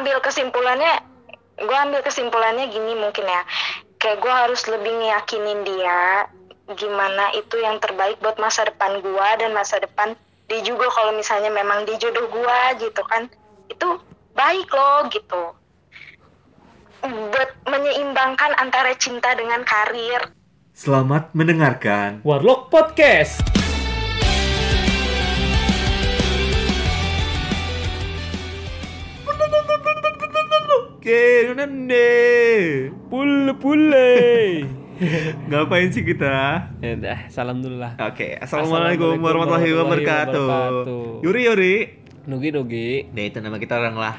ambil kesimpulannya gue ambil kesimpulannya gini mungkin ya kayak gue harus lebih ngeyakinin dia gimana itu yang terbaik buat masa depan gue dan masa depan dia juga kalau misalnya memang dia jodoh gue gitu kan itu baik loh gitu buat menyeimbangkan antara cinta dengan karir Selamat mendengarkan. Warlock Podcast. Oke, nende. Pule pule. Ngapain sih kita? ya udah, salam dulu lah. Oke, assalamualaikum warahmatullahi wabarakatuh. wabarakatuh. Yuri Yuri. Nugi Nugi. Nah itu nama kita orang lah.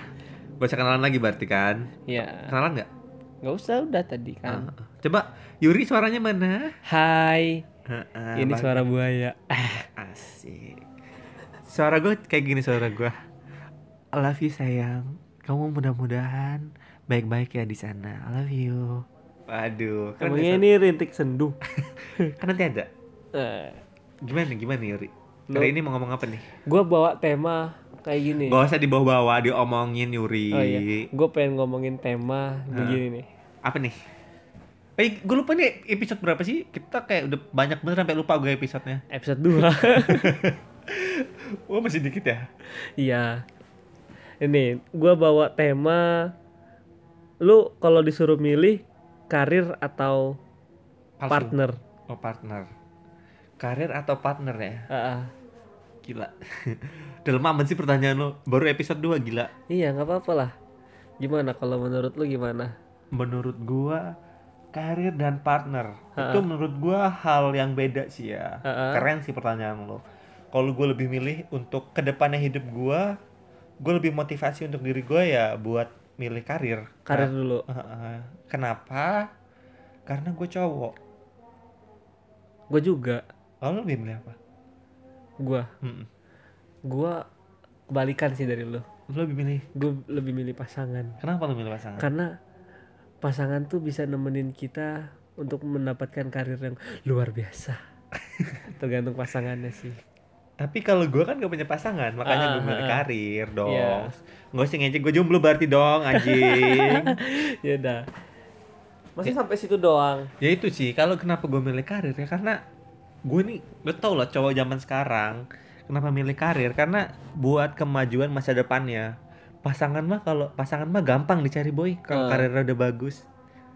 Gak usah kenalan lagi berarti kan? Ya, Kenalan nggak? nggak usah udah tadi kan. Ah, Coba Yuri suaranya mana? Hai. Ah, ah, Ini bang. suara buaya. Asik. Suara gue kayak gini suara gue. I love you sayang. Kamu mudah-mudahan baik-baik ya di sana. I love you. Waduh, kan, Emangnya ini rintik sendu. kan nanti ada. Eh, Gimana nih, gimana nih Yuri? Lo- Hari ini mau ngomong apa nih? gua bawa tema kayak gini. Gak usah dibawa-bawa, diomongin Yuri. Oh iya, gue pengen ngomongin tema begini nih. Apa nih? Eh, gue lupa nih episode berapa sih? Kita kayak udah banyak bener sampai lupa gue episodenya. Episode 2 Wah masih dikit ya? Iya. Ini gua bawa tema lu kalau disuruh milih karir atau Palsu. partner. Oh partner. Karir atau partner ya? Ah, ah. Gila. Dalam aman sih pertanyaan lo. Baru episode 2 gila. Iya nggak apa-apa lah. Gimana kalau menurut lu gimana? Menurut gua karir dan partner itu menurut gua hal yang beda sih ya. Ha-ha. Keren sih pertanyaan lo. Kalau gue lebih milih untuk ke depannya hidup gua, gue lebih motivasi untuk diri gua ya buat milih karir. Karir Nah, dulu. Heeh. Kenapa? Karena gue cowok. Gue juga. Kalau lu lebih milih apa? Gua. Mm-mm. Gua kebalikan sih dari lu. Lu lebih milih. Gue lebih milih pasangan. Kenapa lu milih pasangan? Karena pasangan tuh bisa nemenin kita untuk mendapatkan karir yang luar biasa. Tergantung pasangannya sih. Tapi kalau gue kan gak punya pasangan, makanya gue Ah, milih ah. karir dong. Iya. Nggak usah ngejek, gue jomblo berarti dong, anjing. ya udah. Masih sampai situ doang. ya itu sih, kalau kenapa gue milih karir ya karena gue nih, lo tau lah cowok zaman sekarang kenapa milih karir karena buat kemajuan masa depannya. Pasangan mah kalau pasangan mah gampang dicari boy kalau Ah. karirnya udah bagus.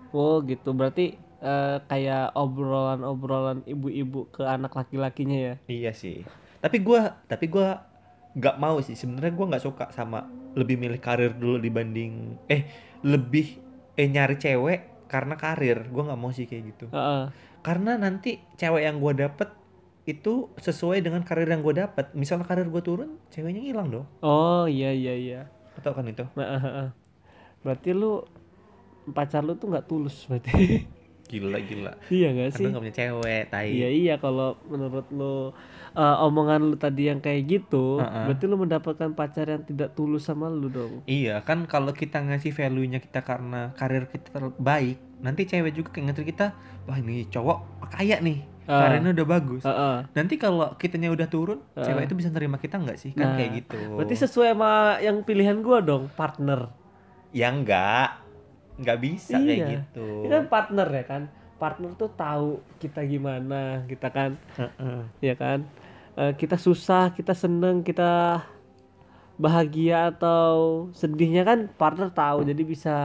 Oh gitu. Berarti eh, kayak obrolan-obrolan ibu-ibu ke anak laki-lakinya ya. Iya sih. Tapi gua tapi gua nggak mau sih. Sebenarnya gua nggak suka sama lebih milih karir dulu dibanding eh lebih eh nyari cewek karena karir. Gua nggak mau sih kayak gitu. Heeh. Karena nanti cewek yang gua dapet itu sesuai dengan karir yang gua dapet. Misalnya karir gua turun, ceweknya hilang dong. Oh iya iya iya. Atau kan itu? Heeh, heeh. Berarti lu pacar lu tuh nggak tulus berarti. Gila gila. iya gak sih? Nggak punya cewek, tai. Iya iya kalau menurut lu eh, omongan lu tadi yang kayak gitu, Heeh. berarti lu mendapatkan pacar yang tidak tulus sama lu dong. Iya kan kalau kita ngasih value-nya kita karena karir kita terbaik, nanti cewek juga kayak ngerti kita, wah ini cowok kaya nih, Ah. karirnya udah bagus. Heeh. Nanti kalau kitanya udah turun, Ah. cewek itu bisa nerima kita nggak sih? Kan Nah, kayak gitu. Berarti sesuai sama yang pilihan gua dong, partner. ya enggak, nggak bisa kayak Iya. gitu. Ini kan partner ya kan. Partner tuh tahu kita gimana, kita kan, Heeh. ya kan. Eh, kita susah, kita seneng, kita bahagia atau sedihnya kan partner tahu, jadi bisa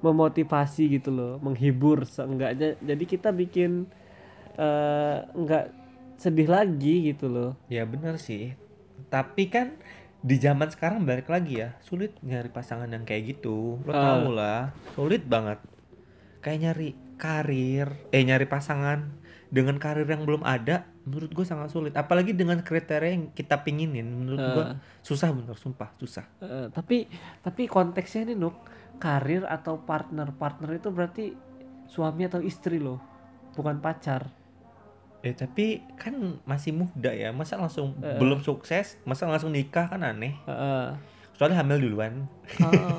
memotivasi gitu loh, menghibur seenggaknya. Jadi kita bikin eh nggak sedih lagi gitu loh. Ya benar sih. Tapi kan di zaman sekarang balik lagi ya, sulit nyari pasangan yang kayak gitu. Lo Ah. tau lah, sulit banget. Kayak nyari karir, eh nyari pasangan dengan karir yang belum ada, menurut gue sangat sulit. Apalagi dengan kriteria yang kita pinginin, menurut gue Ah. susah bener, sumpah susah. Eh, tapi tapi konteksnya ini Nuk, karir atau partner partner itu berarti suami atau istri loh bukan pacar Eh tapi kan masih muda ya, masa langsung Eh. belum sukses, masa langsung nikah kan aneh. Heeh. Soalnya hamil duluan. Oh.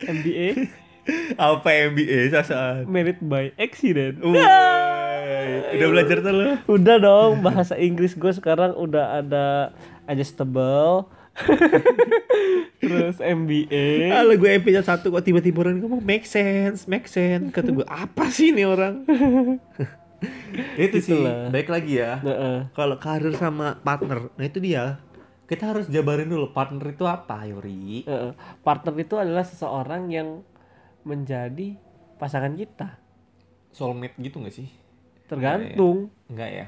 MBA Apa MBA sasaan? married by accident Udah, udah belajar tuh lo? udah dong bahasa Inggris gue sekarang udah ada adjustable terus MBA Kalau gue episode satu kok tiba-tiba orang ngomong make sense, make sense. Kata gue apa sih ini orang? itu sih. Itulah. Baik lagi ya. Heeh. Kalau karir sama partner, nah itu dia. Kita harus jabarin dulu partner itu apa, Yuri. Heeh. partner itu adalah seseorang yang menjadi pasangan kita Soulmate gitu gak sih? tergantung Enggak ya.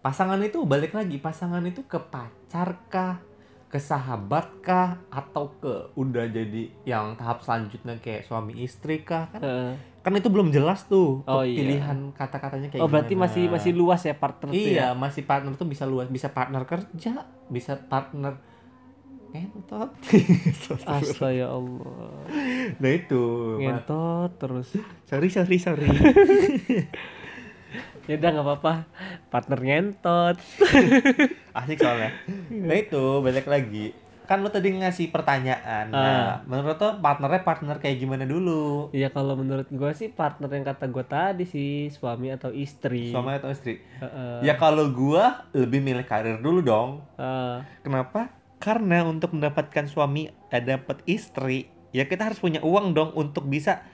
Pasangan itu balik lagi, pasangan itu ke pacar kah, ke sahabat kah, atau ke udah jadi yang tahap selanjutnya kayak suami istri kah? Kan, Heeh. Kan itu belum jelas tuh Oh, iya. pilihan kata-katanya kayak oh berarti gimana. masih masih luas ya partner tuh Iya, ya masih partner tuh bisa luas, bisa partner kerja, bisa partner ngentot. Astaga ya Allah nah itu. Ma- ngentot terus Sorry, sorry, sorry. ya udah nggak apa-apa partner ngentot Asik soalnya. Nah itu balik lagi. Kan lo tadi ngasih pertanyaan. Ah. Nah, menurut lo partnernya partner kayak gimana dulu? Iya kalau menurut gue sih partner yang kata gue tadi sih suami atau istri Suami atau istri? Heeh. Ya kalau gua lebih milih karir dulu dong. Heeh. Kenapa? Karena untuk mendapatkan suami, eh, dapat istri, ya kita harus punya uang dong untuk bisa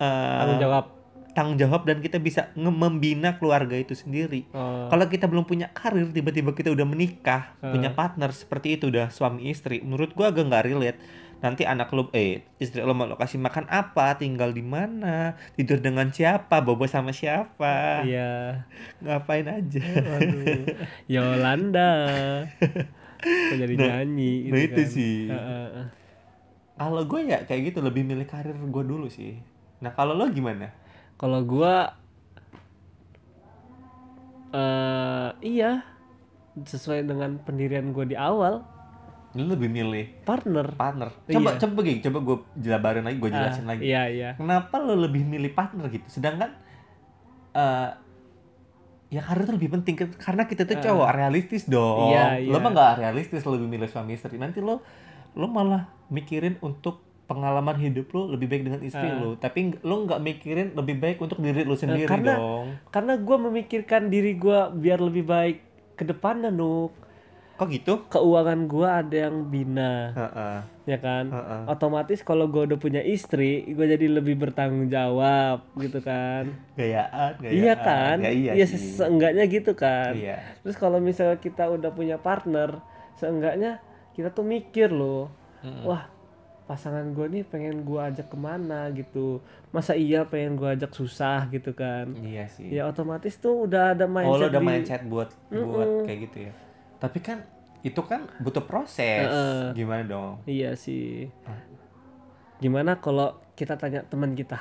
eh, tanggung jawab tanggung jawab dan kita bisa membina keluarga itu sendiri. Oh. Kalau kita belum punya karir, tiba-tiba kita udah menikah, Hmm. punya partner seperti itu udah suami istri, menurut gua agak nggak relate. Nanti anak lo, eh istri lo mau lo kasih makan apa, tinggal di mana, tidur dengan siapa, bobo sama siapa, iya ngapain aja. Waduh. Yolanda Kok jadi Nah, nyanyi nah gitu itu kan. sih. Heeh. Kalau gue ya kayak gitu lebih milih karir gue dulu sih. Nah kalau lo gimana? Kalau gua eh iya sesuai dengan pendirian gua di awal Lo lebih milih partner. partner. Coba Iya. coba gini, coba gue jelabarin lagi, gue jelasin Ah, lagi. Iya iya. Kenapa lo lebih milih partner gitu? Sedangkan eh ya karir tuh lebih penting karena kita tuh Ah. cowok realistis dong. Iya, Lo iya. mah nggak realistis lo lebih milih suami istri. Nanti lo lo malah mikirin untuk pengalaman hidup lo lebih baik dengan istri Ah. lo, tapi lo nggak mikirin lebih baik untuk diri lo sendiri karena- dong. Karena gua memikirkan diri gua biar lebih baik ke depannya Nuk. Kok gitu? Keuangan gua ada yang bina, Heeh. ya kan? Heeh. Otomatis kalau gua udah punya istri, gua jadi lebih bertanggung jawab gitu kan. Gayaan, gayaan. Iya kan? Ya, iya Iya, sih. seenggaknya gitu kan. Iya. Terus kalau misalnya kita udah punya partner, seenggaknya kita tuh mikir loh, Mm-mm. wah pasangan gue nih pengen gue ajak ke mana gitu. Masa iya pengen gue ajak susah gitu kan? Iya sih. Ya otomatis tuh udah ada mindset. oh, lo udah di- mindset buat buat Mm-mm. kayak gitu ya. Tapi kan itu kan butuh proses. Heeh. Gimana dong? Iya sih. Gimana kalau kita tanya teman kita?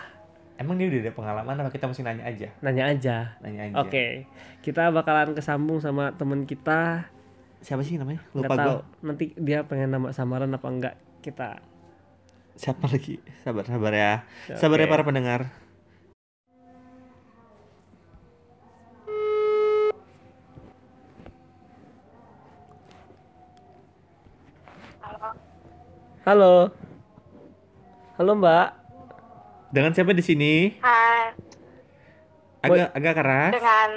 Emang dia udah ada pengalaman apa kita mesti nanya aja? Nanya aja. Nanya aja. Oke, kita bakalan kesambung sama teman kita. Siapa sih namanya? Lupa gua. nanti dia pengen nama samaran apa enggak kita. Siapa lagi? Sabar, sabar ya. Oke. Sabar ya para pendengar. Halo. Halo Mbak. Dengan siapa di sini? Hai, Agak agak keras. dengan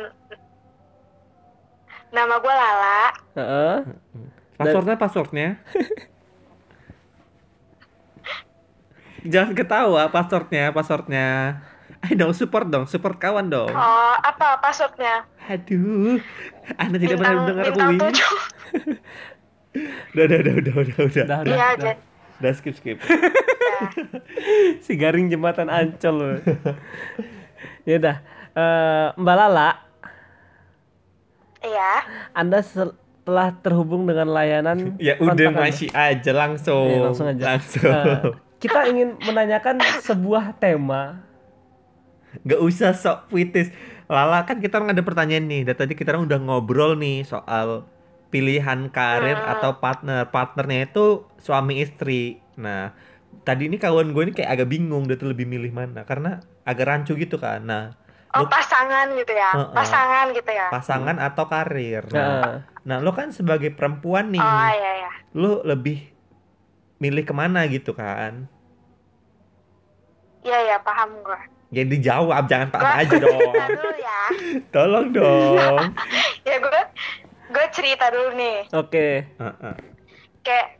nama gue Lala. Heeh. Passwordnya passwordnya. Jangan ketawa passwordnya passwordnya. Ayo dong support dong support kawan dong. Oh, apa passwordnya? Aduh, anda tidak pernah mendengar tujuh. Udah, udah, udah, udah, udah, udah. Udah, udah, Iya, udah. jadi Udah skip, skip. Si garing jembatan Ancol loh. ya udah. Eh, Mbak Lala, Iya. Anda setelah terhubung dengan layanan Ya udah masih aja langsung. Iya, langsung aja. Langsung. Eh, kita ingin menanyakan sebuah tema. Gak usah sok puitis. Lala kan kita orang ada pertanyaan nih. Dan tadi kita orang udah ngobrol nih soal pilihan karir Hmm. atau partner. Partnernya itu suami istri. Nah, tadi ini kawan gue ini kayak agak bingung dia tuh lebih milih mana karena agak rancu gitu kan. Nah, Oh, Lu- pasangan gitu ya. Heeh. Pasangan gitu ya. pasangan atau karir. Nah, Nah, nah lo kan sebagai perempuan nih, Oh, iya iya. lo lebih milih ke mana gitu kan? Iya iya, paham gue. Ya dijawab, jangan paham Gua- aja dong. Dulu ya. Tolong dong. Ya gue gue cerita dulu nih. oke. Heeh. kayak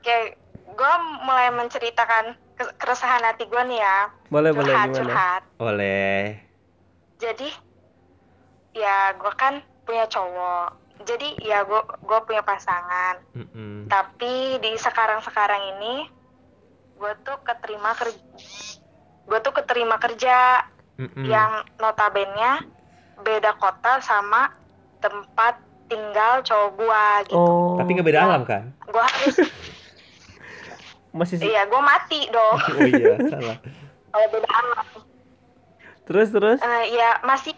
kayak gue mulai menceritakan ke- keresahan hati gue nih ya Boleh, boleh curhat gimana? curhat Oleh. jadi ya gue kan punya cowok jadi ya gue gue punya pasangan Mm-mm. tapi di sekarang sekarang ini gue tuh keterima kerja gue tuh keterima kerja Mm-mm. yang notabene beda kota sama tempat tinggal cowok gue gitu Oh. Tapi nggak beda alam kan? gue harus masih iya gue mati dong Oh iya, salah. kalau beda alam terus terus Eh, ya masih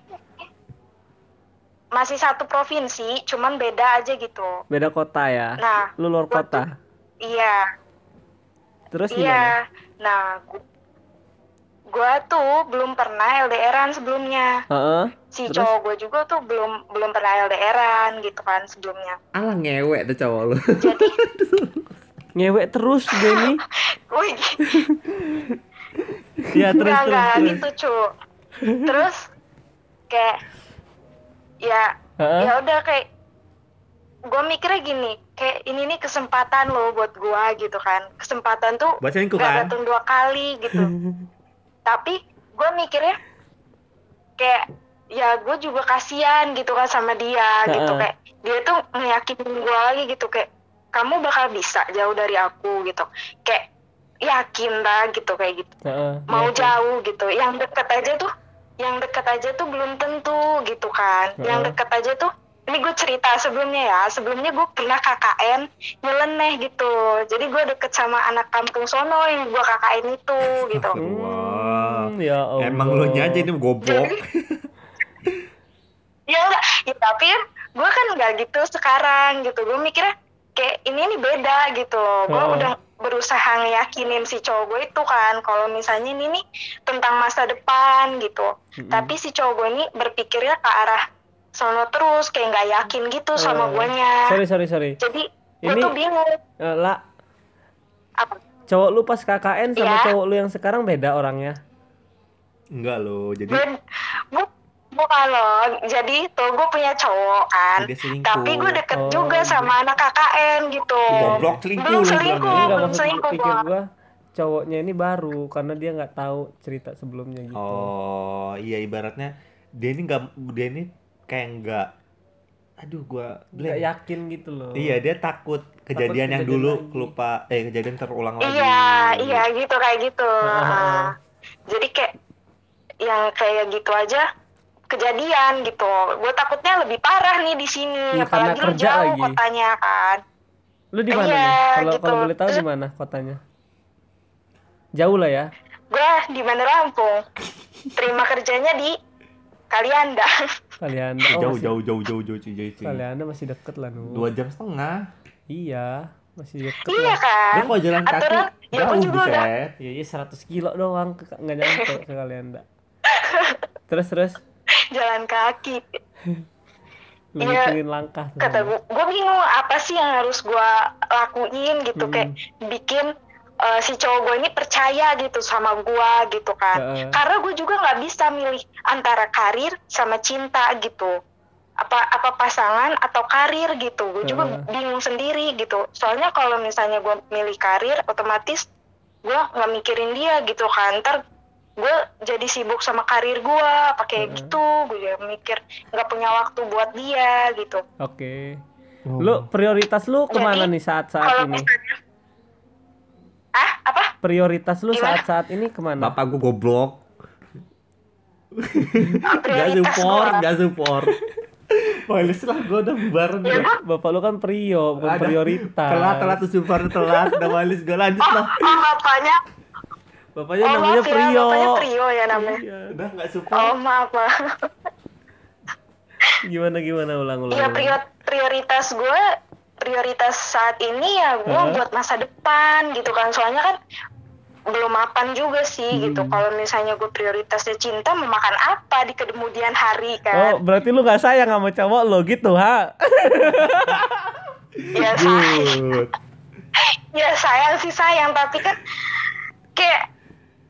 masih satu provinsi cuman beda aja gitu beda kota ya. nah Lu luar gua kota. iya Terus gimana? Iya. Nah, gu- gua tuh belum pernah LDRan sebelumnya. Heeh. Si Terus? cowok gue juga tuh belum belum pernah LDRan gitu kan sebelumnya. Alah ngewek tuh cowok lu. Jadi, Ngewek terus Denny. wih, ya terus enggak terus. enggak terus. gitu, cu. Terus kayak ya Heeh. ya udah kayak gue mikirnya gini, kayak ini nih kesempatan loh buat gua gitu kan. Kesempatan tuh Buat selingkuh gak kan? datang dua kali gitu. tapi gue mikirnya kayak ya gue juga kasihan gitu kan sama dia gitu Ha-ha. kayak dia tuh meyakinin gue lagi gitu kayak kamu bakal bisa jauh dari aku gitu kayak yakin lah gitu kayak gitu Heeh, mau iya, jauh gitu yang deket aja tuh yang deket aja tuh belum tentu gitu kan yang Ha-ha. deket aja tuh ini gue cerita sebelumnya ya sebelumnya gue pernah KKN nyeleneh gitu jadi gue deket sama anak kampung sono yang gue KKN itu gitu Wah. Hmm, ya Allah. Emang lu nya aja ini goblok. ya enggak ya tapi gue kan nggak gitu sekarang gitu gue mikirnya kayak ini nih beda gitu loh gue Oh. udah berusaha ngeyakinin si cowok gue itu kan kalau misalnya ini nih tentang masa depan gitu Mm-mm. tapi si cowok gue ini berpikirnya ke arah sono terus kayak nggak yakin gitu sama Oh. guanya Sorry sorry sorry. jadi gue Ini- tuh bingung Eh, lah apa cowok lu pas KKN sama Iya. cowok lu yang sekarang beda orangnya. Enggak lo. Jadi gue bu, bukan loh jadi tuh gue punya cowok kan tapi gue deket Oh, juga sama anak KKN gitu Goblok selingkuh belum lu selingkuh belum selingkuh gua cowoknya ini baru karena dia nggak tahu cerita sebelumnya gitu. Oh, iya ibaratnya dia ini nggak dia ini kayak nggak aduh gua Nggak yakin gitu loh. Iya, dia takut kejadian yang kejadian dulu lagi. lupa eh kejadian terulang lagi. iya iya gitu kayak gitu Heeh. Ah. jadi kayak yang kayak gitu aja kejadian gitu gue takutnya lebih parah nih di sini karena apalagi lu kerja jauh lagi. kotanya kan Lu di mana Iya? Kalau gitu. kalau boleh tahu di mana kotanya? Jauh lah ya. gue di mana Lampung terima kerjanya di Kalianda Kalian Eh, oh, jauh, masih- jauh jauh jauh jauh cuy jauh cuy. Kalian masih deket lah nu. Dua jam setengah. Iya, masih deket iya lah. kan Dia kalau jalan kaki aturan ya jauh juga udah buset. Iya, iya 100 kilo doang nggak nyampe ke kalian Terus terus jalan kaki. Lu hitungin langkah kata gue gue bingung apa sih yang harus gue lakuin gitu Hmm. kayak bikin uh, si cowok gue ini percaya gitu sama gue gitu kan. Heeh. karena gue juga nggak bisa milih antara karir sama cinta gitu. Apa apa pasangan atau karir gitu. Gue juga Heeh. bingung sendiri gitu. Soalnya kalau misalnya gue milih karir otomatis gue nggak mikirin dia gitu kan. Ntar gue jadi sibuk sama karir gue pakai Heeh. gitu gue juga mikir nggak punya waktu buat dia gitu Oke. Oh. Lu prioritas lu ke mana Jadi, nih saat-saat kalau ini? misalnya ah apa Prioritas lu Gimana? saat-saat ini ke mana? Bapak gua goblok. Gak prioritas support, gua. gak support. Males lah gua udah bubaran Ya, gua. Bapak lu kan prio, bukan Ada. prioritas. Telat, telat tuh support telat. Udah males gua lanjut oh, lah. oh bapaknya Bapaknya oh namanya maaf ya Prio. bapaknya Prio ya namanya Iya. Udah gak support. oh maaf maaf Gimana gimana ulang-ulang. ya prior- prioritas gue prioritas saat ini ya gue Hah? buat masa depan gitu kan soalnya kan belum mapan juga sih gitu Hmm. kalau misalnya gue prioritasnya cinta mau makan apa di kemudian hari Oh, kan berarti lu gak sayang sama cowok lo gitu, ha? ya sayang ya sayang sih sayang tapi kan kayak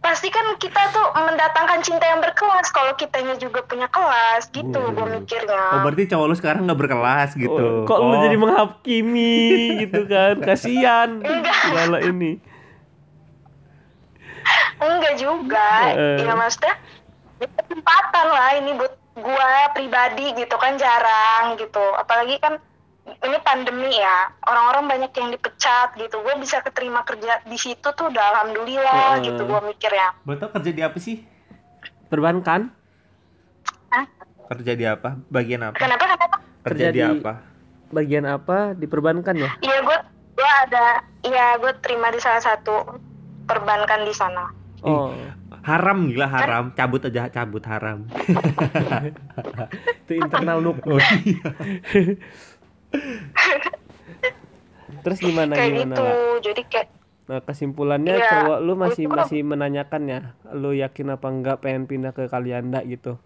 pasti kan kita tuh mendatangkan cinta yang berkelas kalau kitanya juga punya kelas gitu Hmm. gue Oh mikirnya berarti cowok lu sekarang nggak berkelas gitu. Oh, kok lu Oh. jadi menghakimi gitu kan kasihan segala ini enggak juga Eh. ya maksudnya ini kesempatan lah ini buat gua pribadi gitu kan jarang gitu apalagi kan ini pandemi ya orang-orang banyak yang dipecat gitu gue bisa keterima kerja di situ tuh udah alhamdulillah Heeh. gitu gue mikirnya Boleh tau kerja di apa sih? perbankan Hah? Kerja di apa? Bagian apa? kenapa kenapa Kerja Kerja di di- apa? bagian apa di perbankan ya iya gue gue ada iya gue terima di salah satu perbankan di sana oh Haram gila haram. Cabut aja cabut haram. itu internal nuk Oh iya. terus gimana kayak gimana gitu. Wak? jadi kayak nah kesimpulannya Iya, cowok lu masih itu- masih menanyakan ya lu yakin apa enggak pengen pindah ke Kalianda gitu?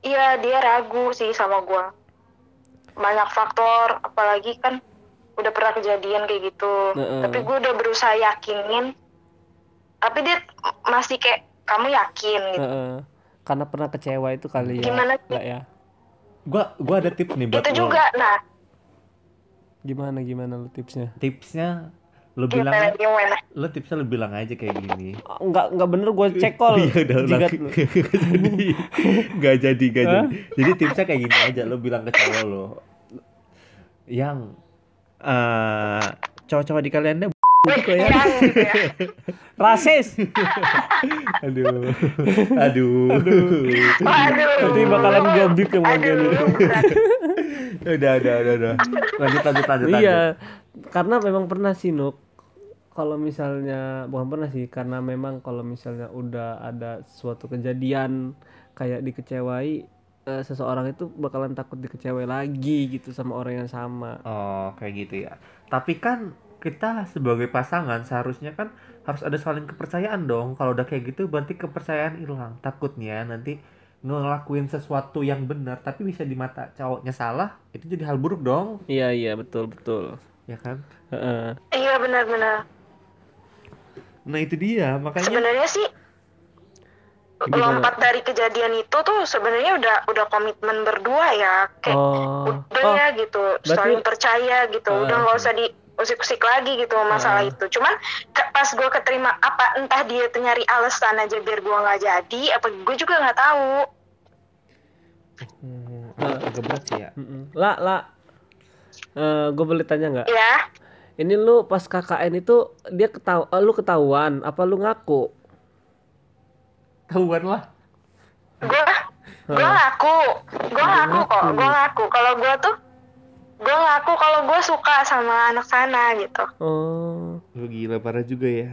Iya dia ragu sih sama gue banyak faktor apalagi kan udah pernah kejadian kayak gitu. Heeh. tapi gue udah berusaha yakinin. Tapi dia masih kayak kamu yakin? gitu. Heeh. karena pernah kecewa itu kali ya Gimana sih? ya Gua gua ada tips nih buat itu lo. juga nah gimana gimana lu tipsnya Tipsnya lu bilang gimana gimana lu tipsnya lu bilang aja kayak gini. enggak enggak bener gue cek call Iya udah ulang. jadi nggak jadi nggak jadi. Jadi tipsnya kayak gini aja lu bilang ke cowok lo yang eh cowok-cowok di kalian deh gitu ya. Yang gitu ya. rasis Aduh. Aduh. waduh nanti bakalan gua bip yang bagian aduh udah udah udah udah. Lanjut lanjut lanjut. lanjut. iya karena memang pernah sih Nuk kalau misalnya bukan pernah sih karena memang kalau misalnya udah ada suatu kejadian kayak dikecewai eh, seseorang itu bakalan takut dikecewai lagi gitu sama orang yang sama Oh, kayak gitu ya. Tapi kan kita sebagai pasangan seharusnya kan harus ada saling kepercayaan dong. Kalau udah kayak gitu berarti kepercayaan hilang. Takutnya nanti ngelakuin sesuatu yang benar tapi bisa di mata cowoknya salah, itu jadi hal buruk dong, iya iya betul betul ya kan? Heeh. iya benar-benar Nah, itu dia, makanya sebenarnya sih Gimana? lompat dari kejadian itu tuh sebenarnya udah udah komitmen berdua ya kayak oh udah oh ya gitu berarti- saling percaya gitu Ah. udah nggak usah diusik-usik lagi gitu masalah Ah. itu. Cuman ke- pas gue keterima apa entah dia tuh nyari alasan aja biar gue nggak jadi apa gue juga nggak tahu. Hmm, berat sih ya. Mm-mm. lah lah gue boleh tanya nggak? Ya ini lu pas KKN itu dia ketahu eh, lu ketahuan apa lu ngaku? Tahuan lah. gue gue ngaku. Gue ngaku kok gue ngaku. Kalau gue tuh gue ngaku kalau gue suka sama anak sana gitu oh Lu gila parah juga ya.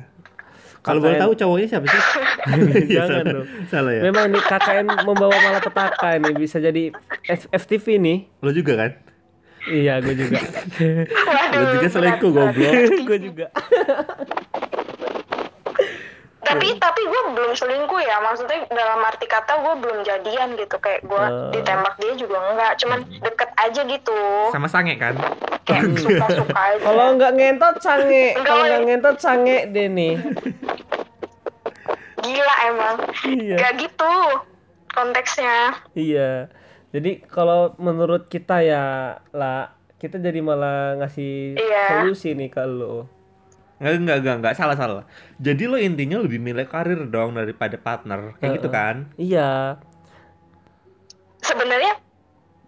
Kalau boleh tahu cowoknya siapa sih? Iya, Jangan salah. dong. Salah ya. memang nih KKN membawa malapetaka ini bisa jadi F- FTV nih Lo juga kan? iya gue juga Waduh, Lo juga selingkuh goblok. gue juga tapi tapi gue belum selingkuh ya. Maksudnya dalam arti kata gue belum jadian gitu. Kayak gue Eh. ditembak dia juga enggak. Cuman deket aja gitu. Sama sange kan? kayak suka suka aja. Kalau nggak ngentot sange. Enggak, kalau nggak ngentot sange deh nih. Gila emang. Iya. Gak gitu konteksnya. Iya. Jadi kalau menurut kita ya lah kita jadi malah ngasih Iya. solusi nih ke lu Enggak, enggak, enggak, enggak, salah, salah. Jadi lo intinya lebih milih karir dong daripada partner. Kayak gitu Heeh. kan? iya sebenarnya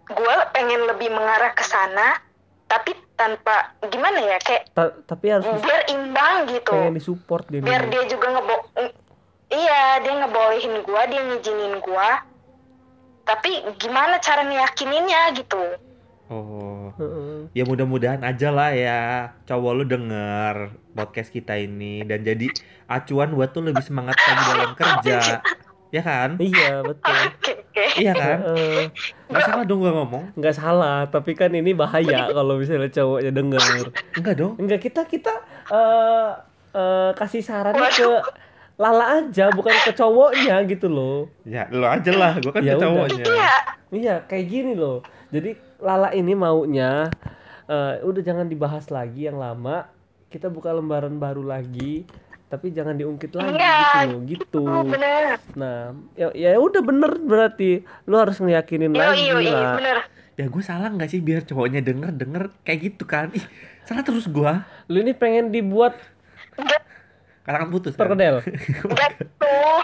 gue pengen lebih mengarah ke sana tapi tanpa gimana ya kayak Ta- tapi harus biar imbang gitu pengen disupport dia biar dia juga ngebo iya dia ngebolehin gue dia ngizinin gue tapi gimana cara ngeyakininnya gitu Oh. Heeh. Ya mudah-mudahan aja lah ya cowok lu denger podcast kita ini dan jadi acuan buat tuh lebih semangat lagi dalam kerja. Ya kan? iya betul oke oke Iya kan? Heeh. Gak salah dong gua ngomong. nggak salah tapi kan ini bahaya kalau misalnya cowoknya denger Enggak dong. enggak kita kita eh eh, kasih sarannya ke Lala aja bukan ke cowoknya gitu loh Ya lo aja lah, gua kan Ya ke udah. cowoknya. iya iya kayak gini loh jadi Lala ini maunya eh, udah jangan dibahas lagi yang lama. Kita buka lembaran baru lagi tapi jangan diungkit lagi Iya, gitu gitu. Oh, bener. nah ya ya udah bener berarti. Lu harus ngeyakinin Yo, lagi iya, lah. bener. ya gue salah nggak sih biar cowoknya denger denger kayak gitu kan? Ih salah terus gue lu ini pengen dibuat Enggak, kalangan putus kan? perkedel. Tuh.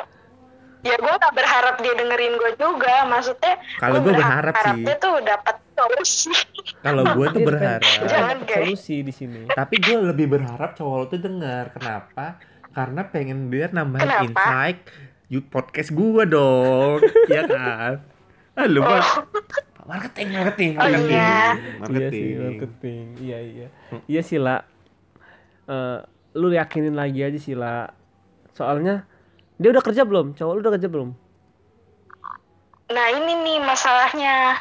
Ya gue gak berharap dia dengerin gue juga. Maksudnya Kalau gua gua berharap sih. Dia tuh dapat solusi. kalau gue tuh Dia berharap Jangan, solusi di sini tapi gue lebih berharap cowok lo tuh denger kenapa karena pengen biar nambahin Kenapa? insight you podcast gue dong ya kan ah lu mah marketing marketing Oh, marketing iya. marketing Iya sih marketing. Iya iya. Iya sih lah. Eh, lu yakinin lagi aja sih lah. Soalnya dia udah kerja belum? Cowok lu udah kerja belum? Nah ini nih masalahnya.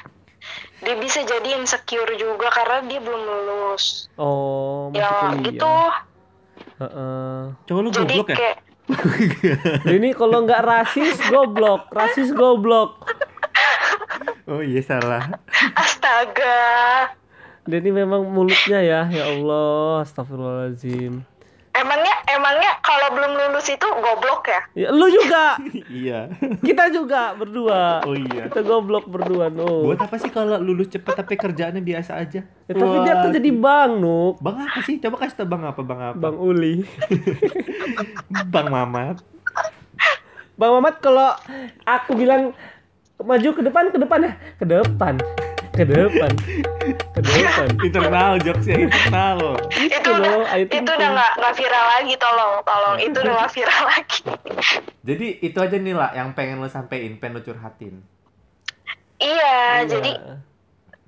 Dia bisa jadi insecure juga karena dia belum lulus. Oh, Ya kuliah. gitu. Heeh. cowok lu Jadi goblok ya kayak ini kalau nggak rasis goblok, rasis goblok. oh iya salah astaga. Dia ini memang mulutnya ya, ya Allah, astagfirullahaladzim. Emangnya emangnya kalau belum lulus itu goblok ya? Ya, lu juga, iya kita juga berdua. oh iya Kita goblok berdua, no. buat apa sih kalau lulus cepet tapi kerjaannya biasa aja Ya, tapi dia Wah, kerja di bank, Nuk. bang apa sih coba kasih tau bang apa bang apa Bang Uli. bang mamat Bang Mamat kalau aku bilang maju ke depan ke depan ya ke depan ke depan. Ke depan. Internal jokesnya internal. Loh itu, itu udah loh itu udah nggak nggak viral lagi tolong tolong. Itu udah nggak viral lagi. jadi itu aja nih lah yang pengen lo sampein pengen lo curhatin. Iya, Iya. jadi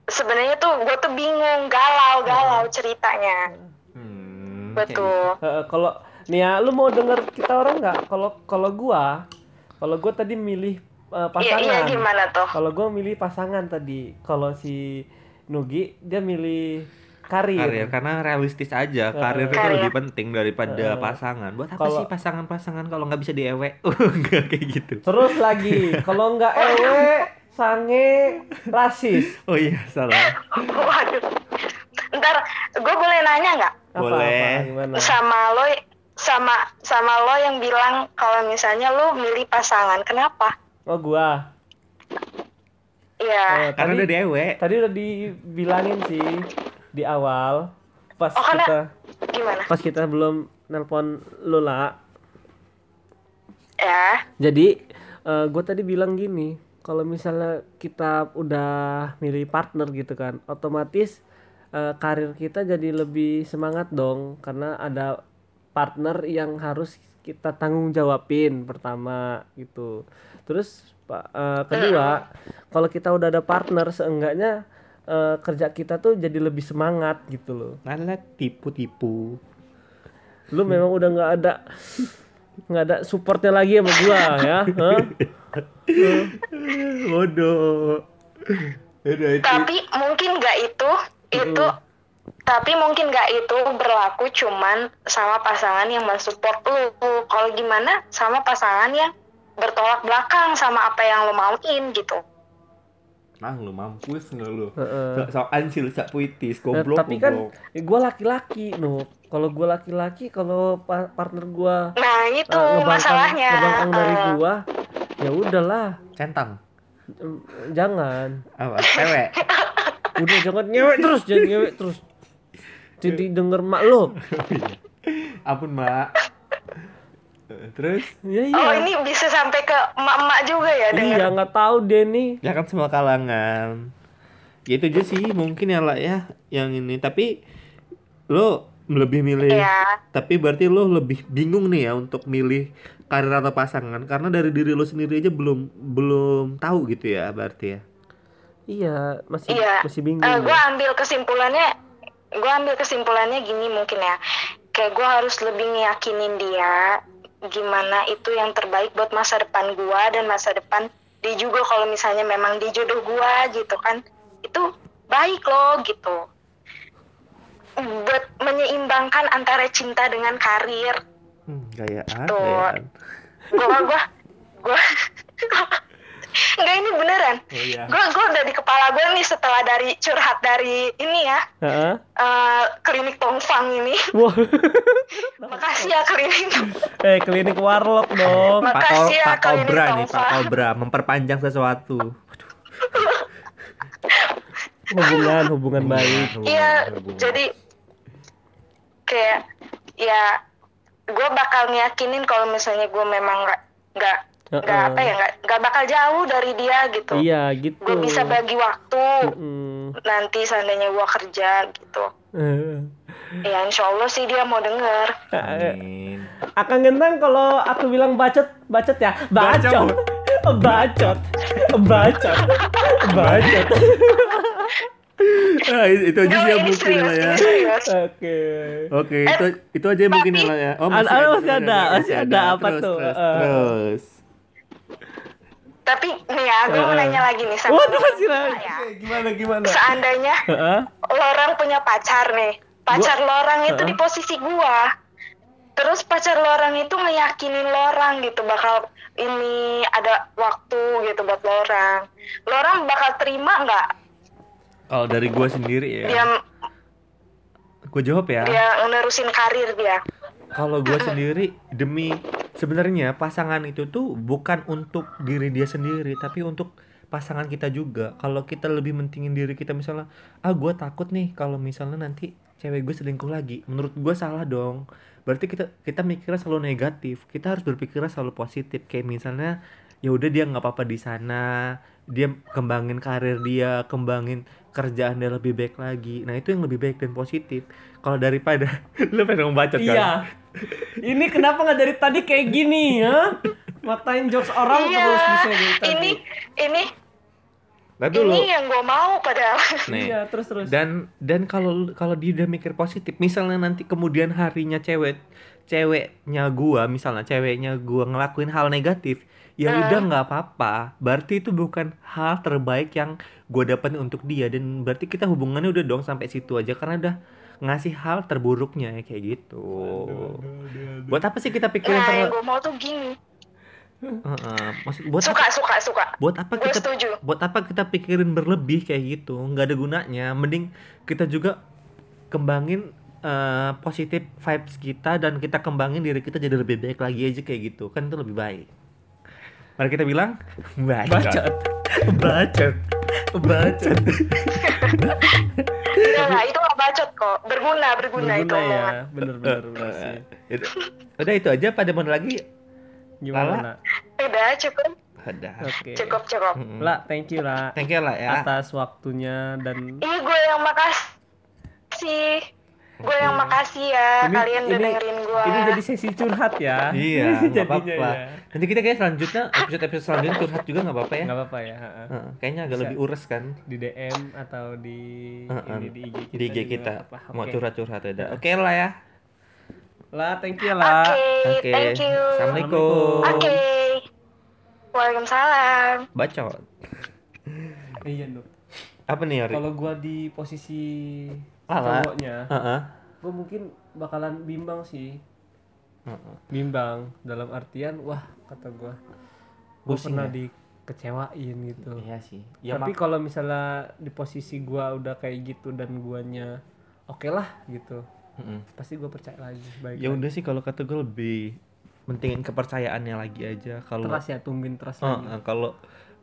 sebenarnya tuh gue tuh bingung galau galau ceritanya. hmm, Betul. Eh, kalau nih ya lu mau denger kita orang nggak? Kalau kalau gua kalau gua tadi milih eh, Iya pasangan. iya gimana tuh? kalau gua milih pasangan tadi. Kalau si Nugi dia milih karir. Karir, karena realistis aja. Eh, karir itu Karir. lebih penting daripada Eh, pasangan. Buat apa kalau- sih pasangan-pasangan kalau nggak bisa diewe? Enggak kayak gitu. Terus lagi kalau nggak ewe sange rasis. Oh iya salah. Waduh. Ntar gue boleh nanya nggak? Apa Boleh. apa gimana? Sama lo sama sama lo yang bilang kalau misalnya lo milih pasangan, kenapa? Oh gua Iya. Eh, karena tadi- udah diewe Tadi udah dibilangin sih di awal pas Oh, kita Gimana? pas kita belum nelpon Lola. Ya. Jadi gue tadi bilang gini, kalau misalnya kita udah milih partner gitu kan, otomatis eh, karir kita jadi lebih semangat dong karena ada partner yang harus kita tanggung jawabin pertama gitu. Terus pa- eh, kedua, kalau kita udah ada partner seenggaknya eh, kerja kita tuh jadi lebih semangat gitu loh. Alah tipu-tipu Lu memang udah nggak ada nggak ada supportnya lagi sama gua ya. Bodoh itu Tapi mungkin nggak itu itu tapi mungkin nggak itu berlaku cuman sama pasangan yang mensupport lu. Kalau gimana sama pasangan yang bertolak belakang sama apa yang lo mauin gitu. ah lu mampus nggak lu? Heeh. sok sokan sih lu sak puitis Nah, goblok tapi kan goblok. gue laki-laki no. Kalau gue laki-laki kalau pa- partner gue Nah itu ngebangkang masalahnya. ngebangkang dari Eh, gue ya udahlah. Centang. Em, jangan. Apa? Cewek? Udah jangan ngewek terus jangan ngewek terus. Jadi denger mak lo. Ampun mbak Eh, terus? Ya Oh iya ini bisa sampai ke emak-emak juga ya dengan iya nggak tahu Denny. Ya kan semua kalangan. Ya itu aja sih mungkin ya lah ya yang ini. Tapi lo lebih milih ya. tapi berarti lo lebih bingung nih ya untuk milih karir atau pasangan. Karena dari diri lo sendiri aja belum belum tahu gitu ya berarti ya. Iya masih Iya. masih bingung gue ya. ambil kesimpulannya gue ambil kesimpulannya gini mungkin ya. Kayak gue harus lebih ngeyakinin dia gimana itu yang terbaik buat masa depan gue dan masa depan dia juga kalau misalnya memang dia jodoh gue gitu kan. Itu baik loh gitu. Buat menyeimbangkan antara cinta dengan karir. Hmm, gayaan Tuh. gayaan. Gue gue gue Enggak ini beneran. Oh iya. Gue gue udah di kepala gue nih setelah dari curhat dari ini ya Heeh. eh, klinik Tongfang ini. Wah. Makasih ya klinik. eh klinik warlock dong. Pak, Makasih ya, Pak Kobra nih, Pak. Kobra memperpanjang sesuatu. Hubungan hubungan baik. Iya, jadi kayak ya gue bakal ngiyakinin kalau misalnya gue memang nggak nggak nggak Heeh. apa ya nggak nggak bakal jauh dari dia gitu. Iya gitu. Gue bisa bagi waktu Mm-mm. nanti seandainya gue kerja gitu. Eh. Ya insya Allah sih dia mau denger. Amin. Akan gentang kalau aku bilang bacot, bacot ya, bacot, bacot, bacot, bacot. Ah, itu aja sih yang mungkin lah ya. Oke. Oke, itu itu aja yang mungkin lah ya. Oh, Ada- ada, masih ada, masih ada. Apa Terus, tuh? Terus, Eh. terus. Tapi nih ya, gue mau Heeh. nanya lagi nih sama Waduh masih lagi. ya. Gimana gimana? Seandainya Heeh. lorang punya pacar nih, pacar lorang itu di posisi gua. Terus pacar lorang itu ngeyakinin lorang gitu bakal ini ada waktu gitu buat lorang. Lorang bakal terima nggak Kalau dari gua sendiri ya. dia Gua jawab ya. dia nerusin karir dia? Kalau gua sendiri demi sebenarnya pasangan itu tuh bukan untuk diri dia sendiri, tapi untuk pasangan kita juga. Kalau kita lebih mentingin diri kita misalnya, ah gua takut nih kalau misalnya nanti cewek gue selingkuh lagi. Menurut gua salah dong. Berarti kita kita mikirnya selalu negatif. Kita harus berpikirnya selalu positif. Kayak misalnya ya udah dia nggak apa-apa di sana, dia kembangin karir dia, kembangin kerjaan dia lebih baik lagi. Nah, itu yang lebih baik dan positif. Kalau daripada lu pengen membaca kan? Iya. Ini kenapa nggak dari tadi kayak gini ya? Matain jokes orang iya. terus bisa dari tadi. Ini ini Nah, dulu. ini yang gua mau padahal. Nih. Iya, terus terus. Dan dan kalau kalau dia udah mikir positif, misalnya nanti kemudian harinya cewek ceweknya gua, misalnya ceweknya gua ngelakuin hal negatif, ya Hmm. udah nggak apa-apa. Berarti itu bukan hal terbaik yang gua dapetin untuk dia dan berarti kita hubungannya udah dong sampai situ aja karena udah ngasih hal terburuknya kayak gitu. Buat apa sih kita pikirin Nah, yang terlalu gua mau tuh gini. Heeh, maksud buat Suka apa, suka suka. buat apa Gue kita setuju. buat apa kita pikirin berlebih kayak gitu nggak ada gunanya mending kita juga kembangin eh, positif vibes kita dan kita kembangin diri kita jadi lebih baik lagi aja kayak gitu kan itu lebih baik mari kita bilang bacot bacot bacot Enggak, enggak, itu gak bacot kok. Berguna, berguna, itu Berguna ya, omongan. bener bener bener sih. Udah- udah itu aja pada mau lagi Gimana? Lala? Udah, cukup. ada Oke. Cukup, cukup. Mm-mm. Lah, thank you lah thank you lah ya atas waktunya dan Ini gue yang makasih. Gue yang makasih ya, Ini- kalian udah ini- dengerin gue. ini jadi sesi curhat ya. iya nggak Jadinya apa-apa ya. nanti kita kayak selanjutnya episode episode selanjutnya curhat juga nggak apa-apa ya Nggak apa-apa ya. Heeh, kayaknya agak Bisa. lebih ures kan Di DM atau di Heeh, ini di IG kita. di IG kita nggak apa-apa. mau curhat-curhat ada oke lah ya Lah, thank you Oke, lah. oke thank you. assalamualaikum Oke. Waalaikumsalam. bacot Iya, Nuk. apa nih Yori? Kalau gua di posisi Cowoknya, Heeh. gua mungkin bakalan bimbang sih. Heeh. Bimbang dalam artian wah kata gua gua Pusing pernah ya? dikecewain gitu. iya sih ya Tapi kalau misalnya di posisi gua udah kayak gitu dan guanya oke lah gitu, Heeh. pasti gua percaya lagi. Baik ya udah sih kalau kata gue lebih mentingin kepercayaannya lagi aja kalau Trust ya, tumbin trust Oh, lagi. kalau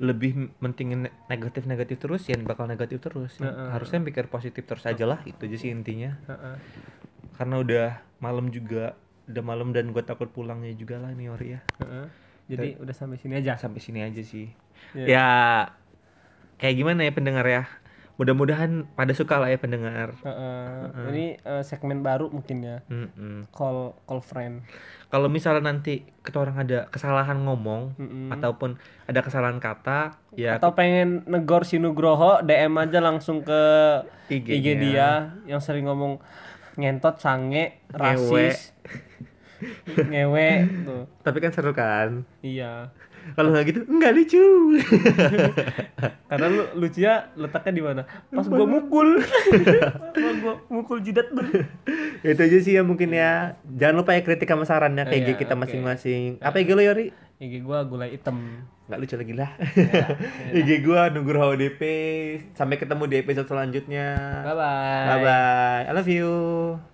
lebih mentingin negatif negatif terus ya bakal negatif terus Ya, Heeh. harusnya pikir positif terus aja lah itu aja sih intinya Heeh. karena udah malam juga udah malam dan gue takut pulangnya juga lah nih Ori ya Heeh. Jadi udah sampai sini aja. sampai sini aja sih Iya. ya kayak gimana ya pendengar ya mudah-mudahan pada suka lah ya pendengar Heeh. Ini eh, segmen baru mungkin ya. Mm-mm. Call call friend. kalau misalnya nanti kita orang ada kesalahan ngomong Mm-mm. ataupun ada kesalahan kata ya Atau pengen negor si Nugroho, DM aja langsung ke IG-nya. IG dia yang sering ngomong ngentot, sange, rasis, ngewe tuh. tapi kan seru kan Iya. Kalau nggak gitu nggak lucu. Karena lu lucunya letaknya di mana? Pas gua mukul. Pas gua mukul jidat itu aja sih ya mungkin ya. Jangan lupa ya kritik sama sarannya kayak Iya, kita masing-masing. Apa IG lo Yori? IG gua gulai hitam. nggak lucu lagi lah. Ya, IG gua Nugroho DP sampai ketemu di episode selanjutnya. Bye bye. bye bye I love you